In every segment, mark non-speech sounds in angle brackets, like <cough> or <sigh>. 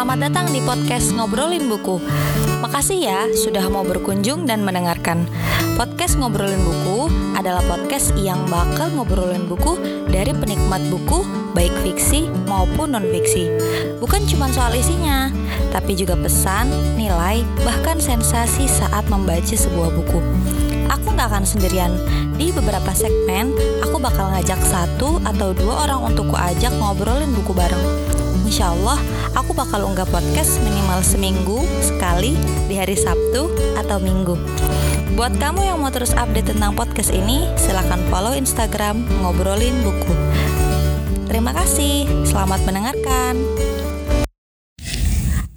Selamat datang di podcast Ngobrolin Buku. Makasih ya sudah mau berkunjung dan mendengarkan. Podcast Ngobrolin Buku adalah podcast yang bakal ngobrolin buku dari penikmat buku, baik fiksi maupun non-fiksi. Bukan cuma soal isinya, tapi juga pesan, nilai, bahkan sensasi saat membaca sebuah buku. Aku nggak akan sendirian. Di beberapa segmen, aku bakal ngajak satu atau dua orang untuk kuajak ngobrolin buku bareng. Insya Allah, aku bakal unggah podcast minimal seminggu sekali di hari Sabtu atau Minggu. Buat kamu yang mau terus update tentang podcast ini, silahkan follow Instagram Ngobrolin Buku. Terima kasih, selamat mendengarkan.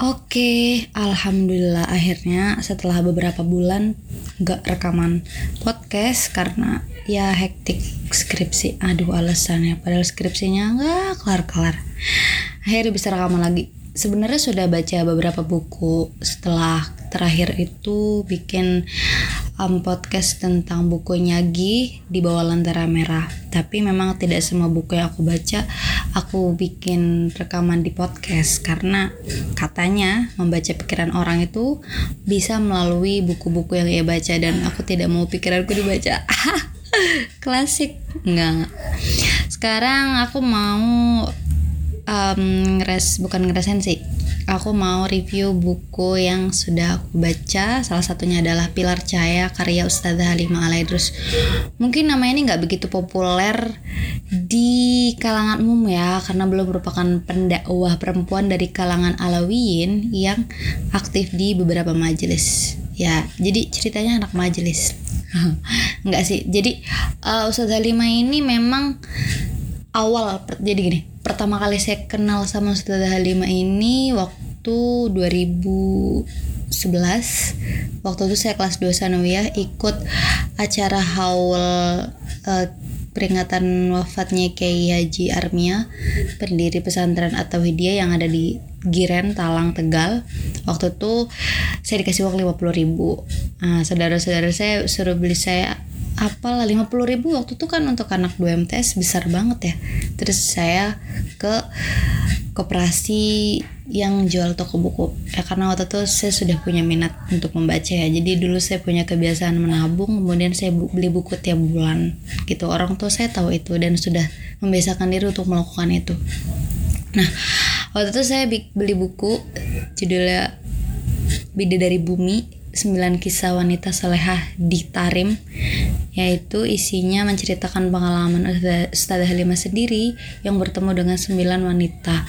Oke, alhamdulillah akhirnya setelah beberapa bulan gak rekaman podcast karena ya hektik skripsi. Aduh alasannya, padahal skripsinya gak kelar-kelar. Akhirnya bisa rekaman lagi. Sebenarnya sudah baca beberapa buku setelah terakhir itu bikin um, podcast tentang buku Nyagi di bawah Lentera Merah. Tapi memang tidak semua buku yang aku baca aku bikin rekaman di podcast karena katanya membaca pikiran orang itu bisa melalui buku-buku yang ia baca dan aku tidak mau pikiranku dibaca. <laughs> Klasik enggak. Sekarang aku mau um, ngeres bukan ngerasain sih aku mau review buku yang sudah aku baca. Salah satunya adalah Pilar Cahaya karya Ustazah Halimah Alaidrus. Mungkin nama ini nggak begitu populer di kalangan umum ya karena belum merupakan pendakwah perempuan dari kalangan Alawiyin yang aktif di beberapa majelis. Ya jadi ceritanya anak majelis. <laughs> Nggak sih. Jadi uh, Ustazah Halimah ini memang awal jadi gini pertama kali saya kenal sama Ustazah Halimah ini waktu 2011 waktu itu saya kelas 2 sanawiyah ikut acara haul uh, peringatan wafatnya Kiai Haji Armia pendiri pesantren atau Hidayah yang ada di Giren Talang Tegal. Waktu itu saya dikasih uang 50 ribu. Nah, saudara-saudara saya suruh beli saya apalah 50 ribu waktu itu kan untuk anak 2 MTS besar banget ya. Terus saya ke koperasi yang jual toko buku. Ya karena waktu itu saya sudah punya minat untuk membaca ya. Jadi dulu saya punya kebiasaan menabung kemudian saya beli buku tiap bulan gitu. Orang tua saya tahu itu dan sudah membiasakan diri untuk melakukan itu. Nah waktu itu saya beli buku judulnya Bidadari Bumi 9 kisah wanita solehah di Tarim yaitu isinya menceritakan pengalaman Ustazah Halimah sendiri yang bertemu dengan 9 wanita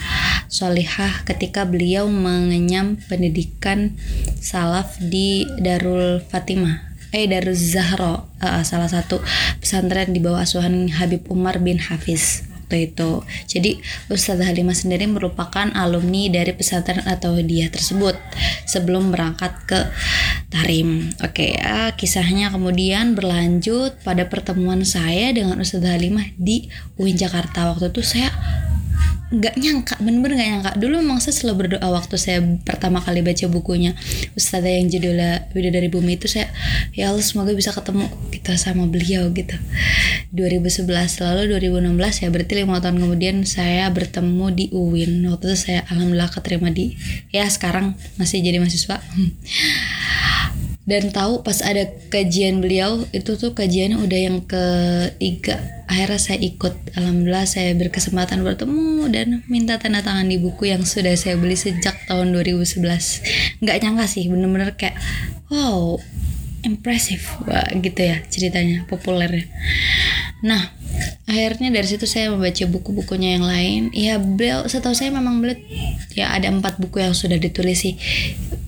solehah ketika beliau mengenyam pendidikan salaf di Darul Fatimah eh Darul Zahra uh, salah satu pesantren di bawah asuhan Habib Umar bin Hafiz waktu itu. Jadi Ustazah Halimah sendiri merupakan alumni dari pesantren atau dia tersebut sebelum berangkat ke Tarim. Oke, ya, kisahnya kemudian berlanjut pada pertemuan saya dengan Ustazah Halimah di UIN Jakarta. Waktu itu saya nggak nyangka bener-bener nggak nyangka. Dulu memang saya selalu berdoa waktu saya pertama kali baca bukunya Ustazah yang judulnya Video dari Bumi itu saya ya Allah semoga bisa ketemu kita sama beliau gitu. 2011 lalu 2016 ya berarti lima tahun kemudian saya bertemu di UIN waktu itu saya alhamdulillah keterima di ya sekarang masih jadi mahasiswa dan tahu pas ada kajian beliau itu tuh kajiannya udah yang ketiga. Akhirnya saya ikut. Alhamdulillah saya berkesempatan bertemu dan minta tanda tangan di buku yang sudah saya beli sejak tahun 2011 nggak nyangka sih bener-bener kayak wow impresif wah gitu ya ceritanya populer ya nah akhirnya dari situ saya membaca buku-bukunya yang lain. Ya beliau setahu saya memang beliau ya ada empat buku yang sudah ditulis sih.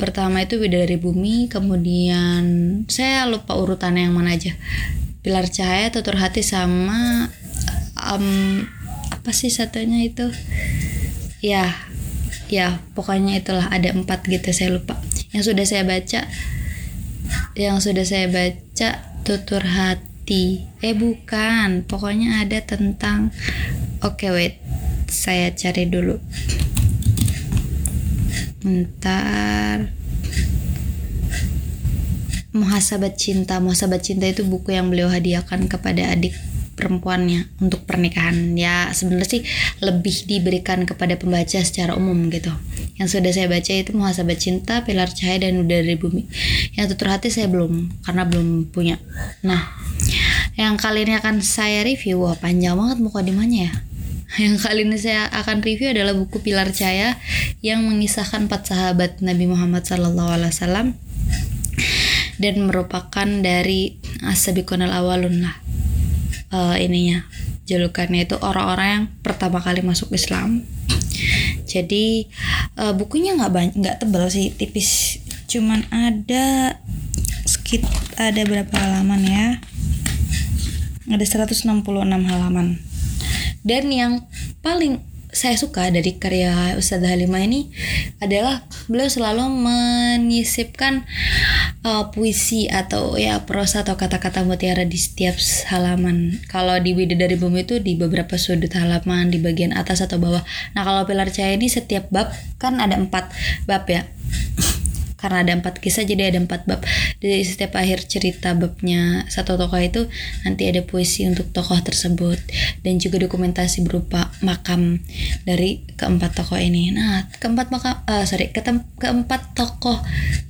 Pertama itu dari Bumi kemudian saya lupa urutannya yang mana aja. Pilar Cahaya Tutur Hati sama um, apa sih satunya itu? Ya ya pokoknya itulah ada empat gitu saya lupa. Yang sudah saya baca yang sudah saya baca Tutur Hati eh bukan. Pokoknya ada tentang oke okay, wait. Saya cari dulu. Ntar Muhasabat Cinta. Muhasabat Cinta itu buku yang beliau hadiahkan kepada adik perempuannya untuk pernikahan. Ya sebenarnya sih lebih diberikan kepada pembaca secara umum gitu. Yang sudah saya baca itu Muhasabah Cinta, Pilar Cahaya dan Udara dari Bumi. Yang tutur hati saya belum karena belum punya. Nah, yang kali ini akan saya review, wah panjang banget mukadimahnya ya. Yang kali ini saya akan review adalah buku Pilar Cahaya yang mengisahkan empat sahabat Nabi Muhammad SAW dan merupakan dari Asabiqonal Awalun lah uh, ininya julukannya itu orang-orang yang pertama kali masuk Islam. Jadi uh, bukunya nggak banyak nggak tebal sih tipis. Cuman ada skit ada berapa halaman ya ada 166 halaman dan yang paling saya suka dari karya Ustazah Halimah ini adalah beliau selalu menyisipkan uh, puisi atau ya prosa atau kata-kata mutiara di setiap halaman. Kalau di Bidadari Bumi itu di beberapa sudut halaman di bagian atas atau bawah. Nah kalau Pilar Cahaya ini setiap bab kan ada empat bab ya karena ada empat kisah jadi ada empat bab. Jadi setiap akhir cerita babnya satu tokoh itu nanti ada puisi untuk tokoh tersebut. Dan juga dokumentasi berupa makam dari keempat tokoh ini. Nah keempat makam uh, sorry ketem, keempat tokoh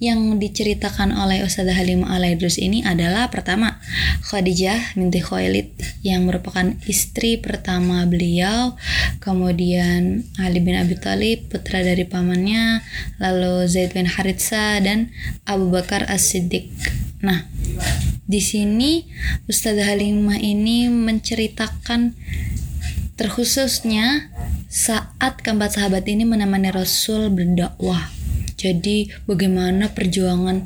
yang diceritakan oleh Ustazah Halimah Alaidrus ini adalah pertama Khadijah binti Khuwailid yang merupakan istri pertama beliau. Kemudian Ali bin Abi Thalib putra dari pamannya. Lalu Zaid bin Haritsa dan Abu Bakar As-Siddiq. Nah, di sini Ustazah Halimah ini menceritakan terkhususnya saat keempat sahabat ini menemani Rasul berdakwah. Jadi bagaimana perjuangan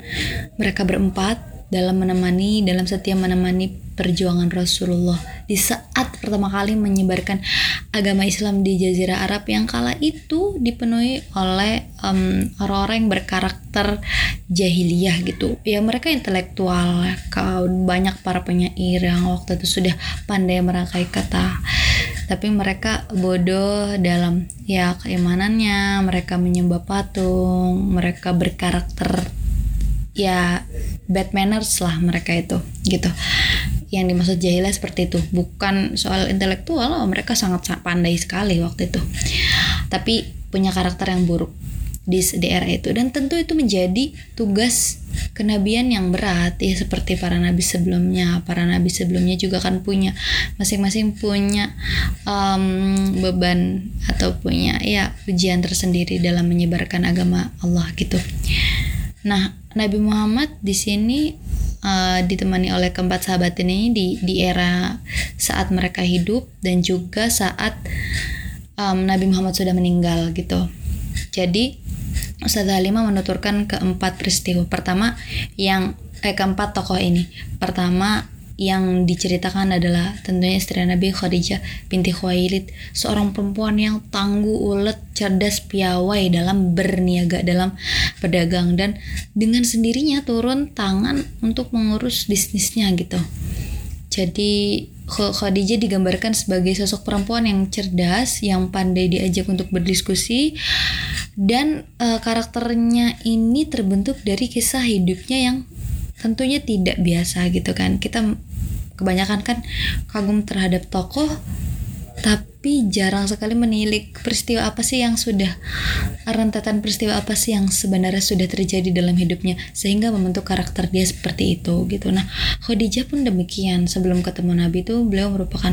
mereka berempat dalam menemani dalam setia menemani perjuangan Rasulullah di saat pertama kali menyebarkan agama Islam di Jazirah Arab yang kala itu dipenuhi oleh um, orang-orang yang berkarakter jahiliyah gitu. Ya mereka intelektual kau banyak para penyair yang waktu itu sudah pandai merangkai kata. Tapi mereka bodoh dalam ya keimanannya. Mereka menyembah patung mereka berkarakter ya bad manners lah mereka itu gitu yang dimaksud jahilah seperti itu. Bukan soal intelektual oh, mereka sangat pandai sekali waktu itu. Tapi punya karakter yang buruk di, di itu. Dan tentu itu menjadi tugas kenabian yang berat ya seperti para nabi sebelumnya. Para nabi sebelumnya juga kan punya masing-masing punya um, beban atau punya ya ujian tersendiri dalam menyebarkan agama Allah gitu. Nah, Nabi Muhammad di sini uh, ditemani oleh keempat sahabat ini di di era saat mereka hidup dan juga saat um, Nabi Muhammad sudah meninggal gitu. Jadi Ustaz Halimah menuturkan keempat peristiwa. Pertama yang eh keempat tokoh ini. Pertama yang diceritakan adalah tentunya istri Nabi Khadijah binti Khuwailid, seorang perempuan yang tangguh, ulet, cerdas, piawai dalam berniaga, dalam berdagang dan dengan sendirinya turun tangan untuk mengurus bisnisnya gitu. Jadi Khadijah digambarkan sebagai sosok perempuan yang cerdas, yang pandai diajak untuk berdiskusi dan e, karakternya ini terbentuk dari kisah hidupnya yang tentunya tidak biasa gitu kan. Kita kebanyakan kan kagum terhadap tokoh tapi jarang sekali menilik peristiwa apa sih yang sudah rentetan peristiwa apa sih yang sebenarnya sudah terjadi dalam hidupnya sehingga membentuk karakter dia seperti itu gitu. Nah Khadijah pun demikian. Sebelum ketemu Nabi itu beliau merupakan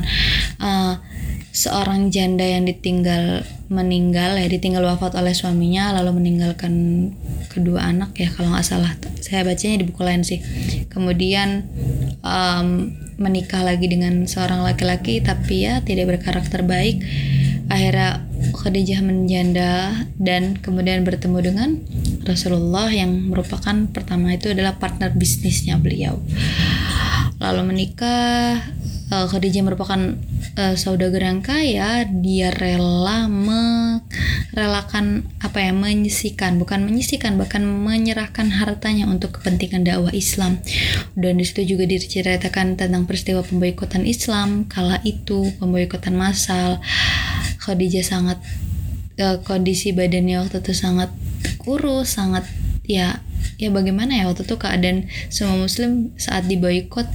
uh, seorang janda yang ditinggal meninggal ya ditinggal wafat oleh suaminya lalu meninggalkan kedua anak ya kalau nggak salah. Saya bacanya di buku lain sih. Kemudian um, menikah lagi dengan seorang laki-laki tapi ya tidak berkarakter baik. Akhirnya Khadijah menjanda dan kemudian bertemu dengan Rasulullah yang merupakan pertama itu adalah partner bisnisnya beliau lalu menikah uh, Khadijah merupakan uh, saudagar yang kaya dia rela merelakan apa ya menyisikan bukan menyisikan bahkan menyerahkan hartanya untuk kepentingan dakwah Islam. Dan di situ juga diceritakan tentang peristiwa pemboikotan Islam. Kala itu pemboikotan massal Khadijah sangat uh, kondisi badannya waktu itu sangat kurus sangat ya ya bagaimana ya waktu itu keadaan semua muslim saat diboikot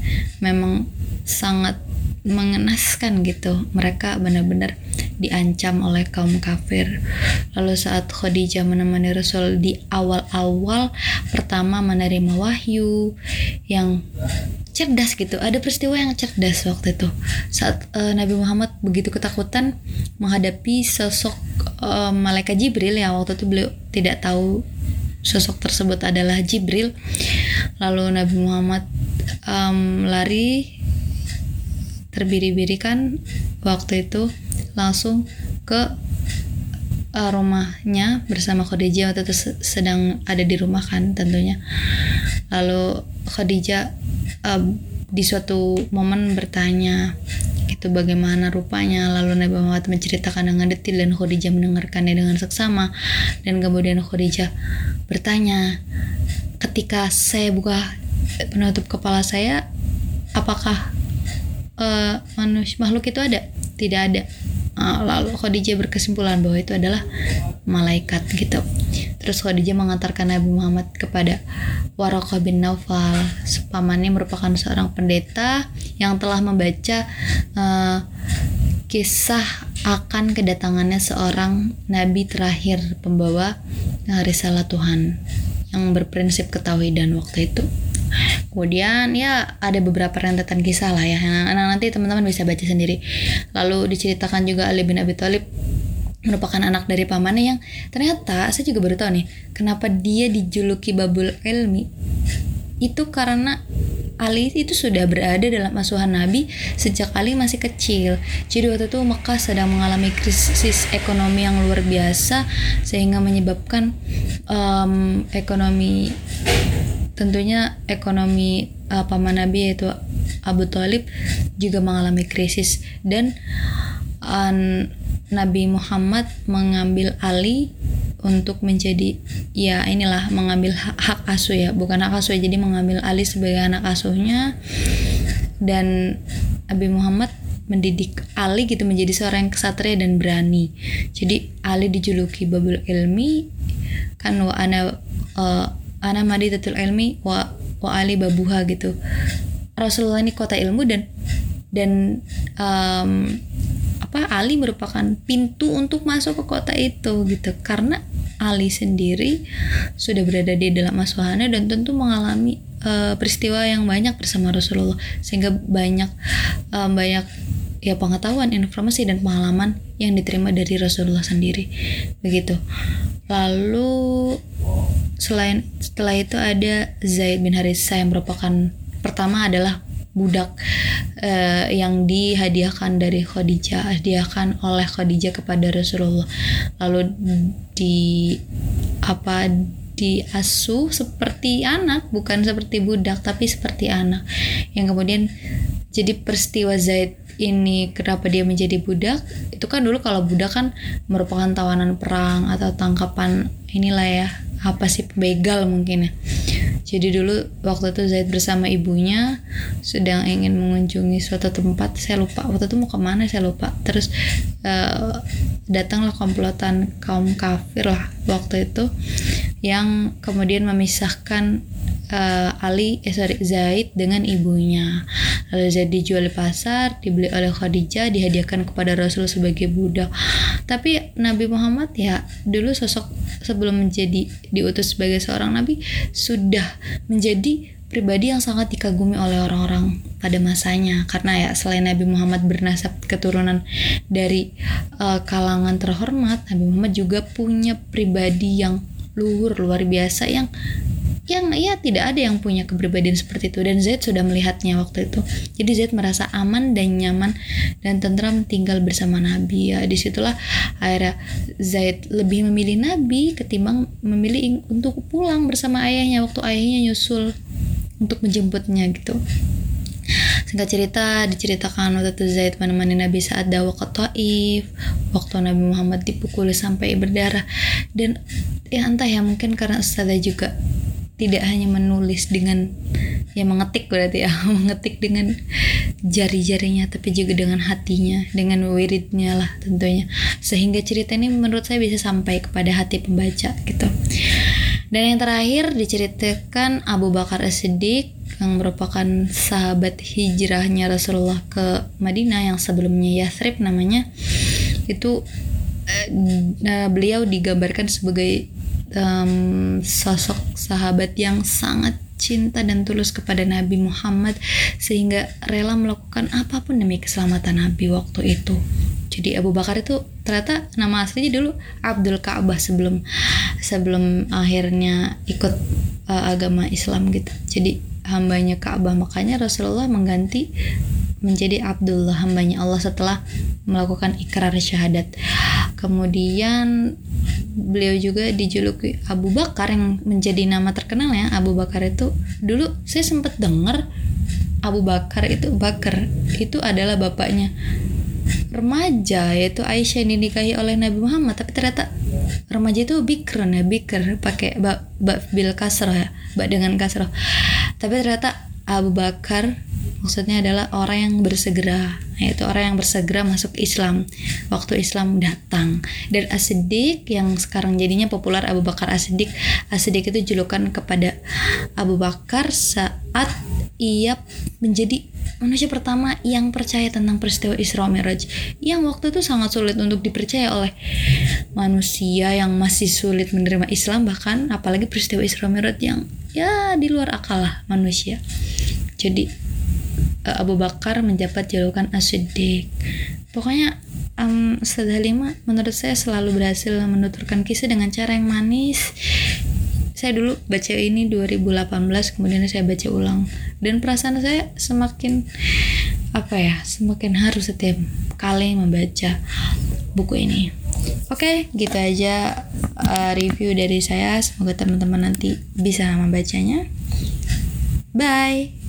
memang sangat mengenaskan gitu mereka benar-benar diancam oleh kaum kafir. Lalu saat Khadijah menemani Rasul di awal-awal pertama menerima wahyu yang cerdas gitu. Ada peristiwa yang cerdas waktu itu. Saat uh, Nabi Muhammad begitu ketakutan menghadapi sosok uh, malaikat Jibril yang waktu itu beliau tidak tahu sosok tersebut adalah Jibril. Lalu Nabi Muhammad um, lari terbiri-biri kan waktu itu langsung ke uh, rumahnya bersama Khadijah. Waktu itu sedang ada di rumah kan tentunya. Lalu Khadijah uh, di suatu momen bertanya itu bagaimana rupanya. Lalu Nabi Muhammad menceritakan dengan detail dan Khadijah mendengarkannya dengan seksama. Dan kemudian Khadijah bertanya ketika saya buka penutup kepala saya apakah uh, manusia makhluk itu ada? Tidak ada. Uh, lalu Khadijah berkesimpulan bahwa itu adalah malaikat gitu terus Khadijah mengantarkan Nabi Muhammad kepada Waraqah bin Naufal sepamannya merupakan seorang pendeta yang telah membaca uh, kisah akan kedatangannya seorang nabi terakhir pembawa risalah Tuhan yang berprinsip dan waktu itu Kemudian ya ada beberapa rentetan kisah lah ya. Nah, nanti teman-teman bisa baca sendiri. Lalu diceritakan juga Ali bin Abi Thalib merupakan anak dari pamannya yang ternyata saya juga baru tahu nih kenapa dia dijuluki Babul Ilmi itu karena Ali itu sudah berada dalam asuhan Nabi sejak Ali masih kecil. Jadi waktu itu Mekah sedang mengalami krisis ekonomi yang luar biasa sehingga menyebabkan um, ekonomi tentunya ekonomi uh, paman Nabi yaitu Abu Talib juga mengalami krisis dan Nabi Muhammad mengambil Ali untuk menjadi ya inilah mengambil hak, hak asuh ya. Bukan hak asuh ya, jadi mengambil Ali sebagai anak asuhnya. Dan Nabi Muhammad mendidik Ali gitu menjadi seorang yang kesatria dan berani. Jadi Ali dijuluki Babul Ilmi kan wa ana uh, ana ilmi wa wa ali babuha gitu. Rasulullah ini kota ilmu dan dan um, apa Ali merupakan pintu untuk masuk ke kota itu gitu. Karena Ali sendiri sudah berada di dalam asuhannya dan tentu mengalami uh, peristiwa yang banyak bersama Rasulullah. Sehingga banyak um, banyak ya pengetahuan informasi dan pengalaman yang diterima dari Rasulullah sendiri. Begitu. Lalu selain setelah itu ada Zaid bin Harithah yang merupakan pertama adalah budak uh, yang dihadiahkan dari Khadijah, hadiahkan oleh Khadijah kepada Rasulullah. Lalu di apa diasuh seperti anak, bukan seperti budak tapi seperti anak. Yang kemudian jadi peristiwa Zaid ini kenapa dia menjadi budak itu kan dulu kalau budak kan merupakan tawanan perang atau tangkapan inilah ya apa sih begal mungkin ya jadi dulu waktu itu Zaid bersama ibunya sedang ingin mengunjungi suatu tempat. Saya lupa waktu itu mau ke mana saya lupa. Terus uh, datanglah komplotan kaum kafir lah waktu itu yang kemudian memisahkan uh, Ali eh sorry Zaid dengan ibunya. Lalu Zaid dijual di pasar dibeli oleh Khadijah dihadiahkan kepada Rasul sebagai budak. Tapi Nabi Muhammad ya dulu sosok sebelum menjadi diutus sebagai seorang nabi sudah menjadi pribadi yang sangat dikagumi oleh orang-orang pada masanya. Karena ya selain Nabi Muhammad bernasab keturunan dari uh, kalangan terhormat Nabi Muhammad juga punya pribadi yang luhur luar biasa yang yang ya tidak ada yang punya kepribadian seperti itu. Dan Zaid sudah melihatnya waktu itu. Jadi Zaid merasa aman dan nyaman dan tentram tinggal bersama Nabi. Ya di situlah akhirnya Zaid lebih memilih Nabi ketimbang memilih untuk pulang bersama ayahnya waktu ayahnya nyusul untuk menjemputnya gitu. Singkat cerita, diceritakan waktu itu Zaid menemani Nabi saat dakwah ke Taif, waktu Nabi Muhammad dipukuli sampai berdarah. Dan ya entah ya mungkin karena Ustazah juga tidak hanya menulis dengan ya mengetik berarti ya <laughs> mengetik dengan jari-jarinya tapi juga dengan hatinya dengan wiridnya lah tentunya. Sehingga cerita ini menurut saya bisa sampai kepada hati pembaca gitu. Dan yang terakhir diceritakan Abu Bakar As-Siddiq yang merupakan sahabat hijrahnya Rasulullah ke Madinah yang sebelumnya Yathrib namanya. Itu eh, beliau digambarkan sebagai um, sosok sahabat yang sangat cinta dan tulus kepada Nabi Muhammad sehingga rela melakukan apa pun demi keselamatan Nabi waktu itu. Jadi Abu Bakar itu ternyata nama aslinya dulu Abdul Ka'bah sebelum sebelum akhirnya ikut uh, agama Islam gitu. Jadi hambanya Ka'bah makanya Rasulullah mengganti menjadi Abdullah hambanya Allah setelah melakukan ikrar syahadat. Kemudian beliau juga dijuluki Abu Bakar yang menjadi nama terkenal ya. Abu Bakar itu dulu saya sempat dengar Abu Bakar itu Bakar itu adalah bapaknya remaja yaitu Aisyah yang dinikahi oleh Nabi Muhammad. Tapi ternyata remaja itu bikron ya bikr pakai bak bak bil kasroh ya bak dengan kasroh. Tapi ternyata Abu Bakar maksudnya adalah orang yang bersegera yaitu orang yang bersegera masuk Islam waktu Islam datang. Dan As-Siddiq yang sekarang jadinya populer Abu Bakar As-Siddiq As-Siddiq itu julukan kepada Abu Bakar saat ia menjadi manusia pertama yang percaya tentang peristiwa Isra Mi'raj yang waktu itu sangat sulit untuk dipercaya oleh manusia yang masih sulit menerima Islam bahkan apalagi peristiwa Isra Mi'raj yang ya di luar akal lah manusia. Jadi Abu Bakar menjabat julukan As-Siddiq. Pokoknya um, Ustaz Halimah menurut saya selalu berhasil menuturkan kisah dengan cara yang manis. Saya dulu baca ini 2018 kemudian saya baca ulang dan perasaan saya semakin apa ya semakin harus setiap kali membaca buku ini. Oke, okay, gitu aja uh, review dari saya. Semoga teman-teman nanti bisa membacanya. Bye.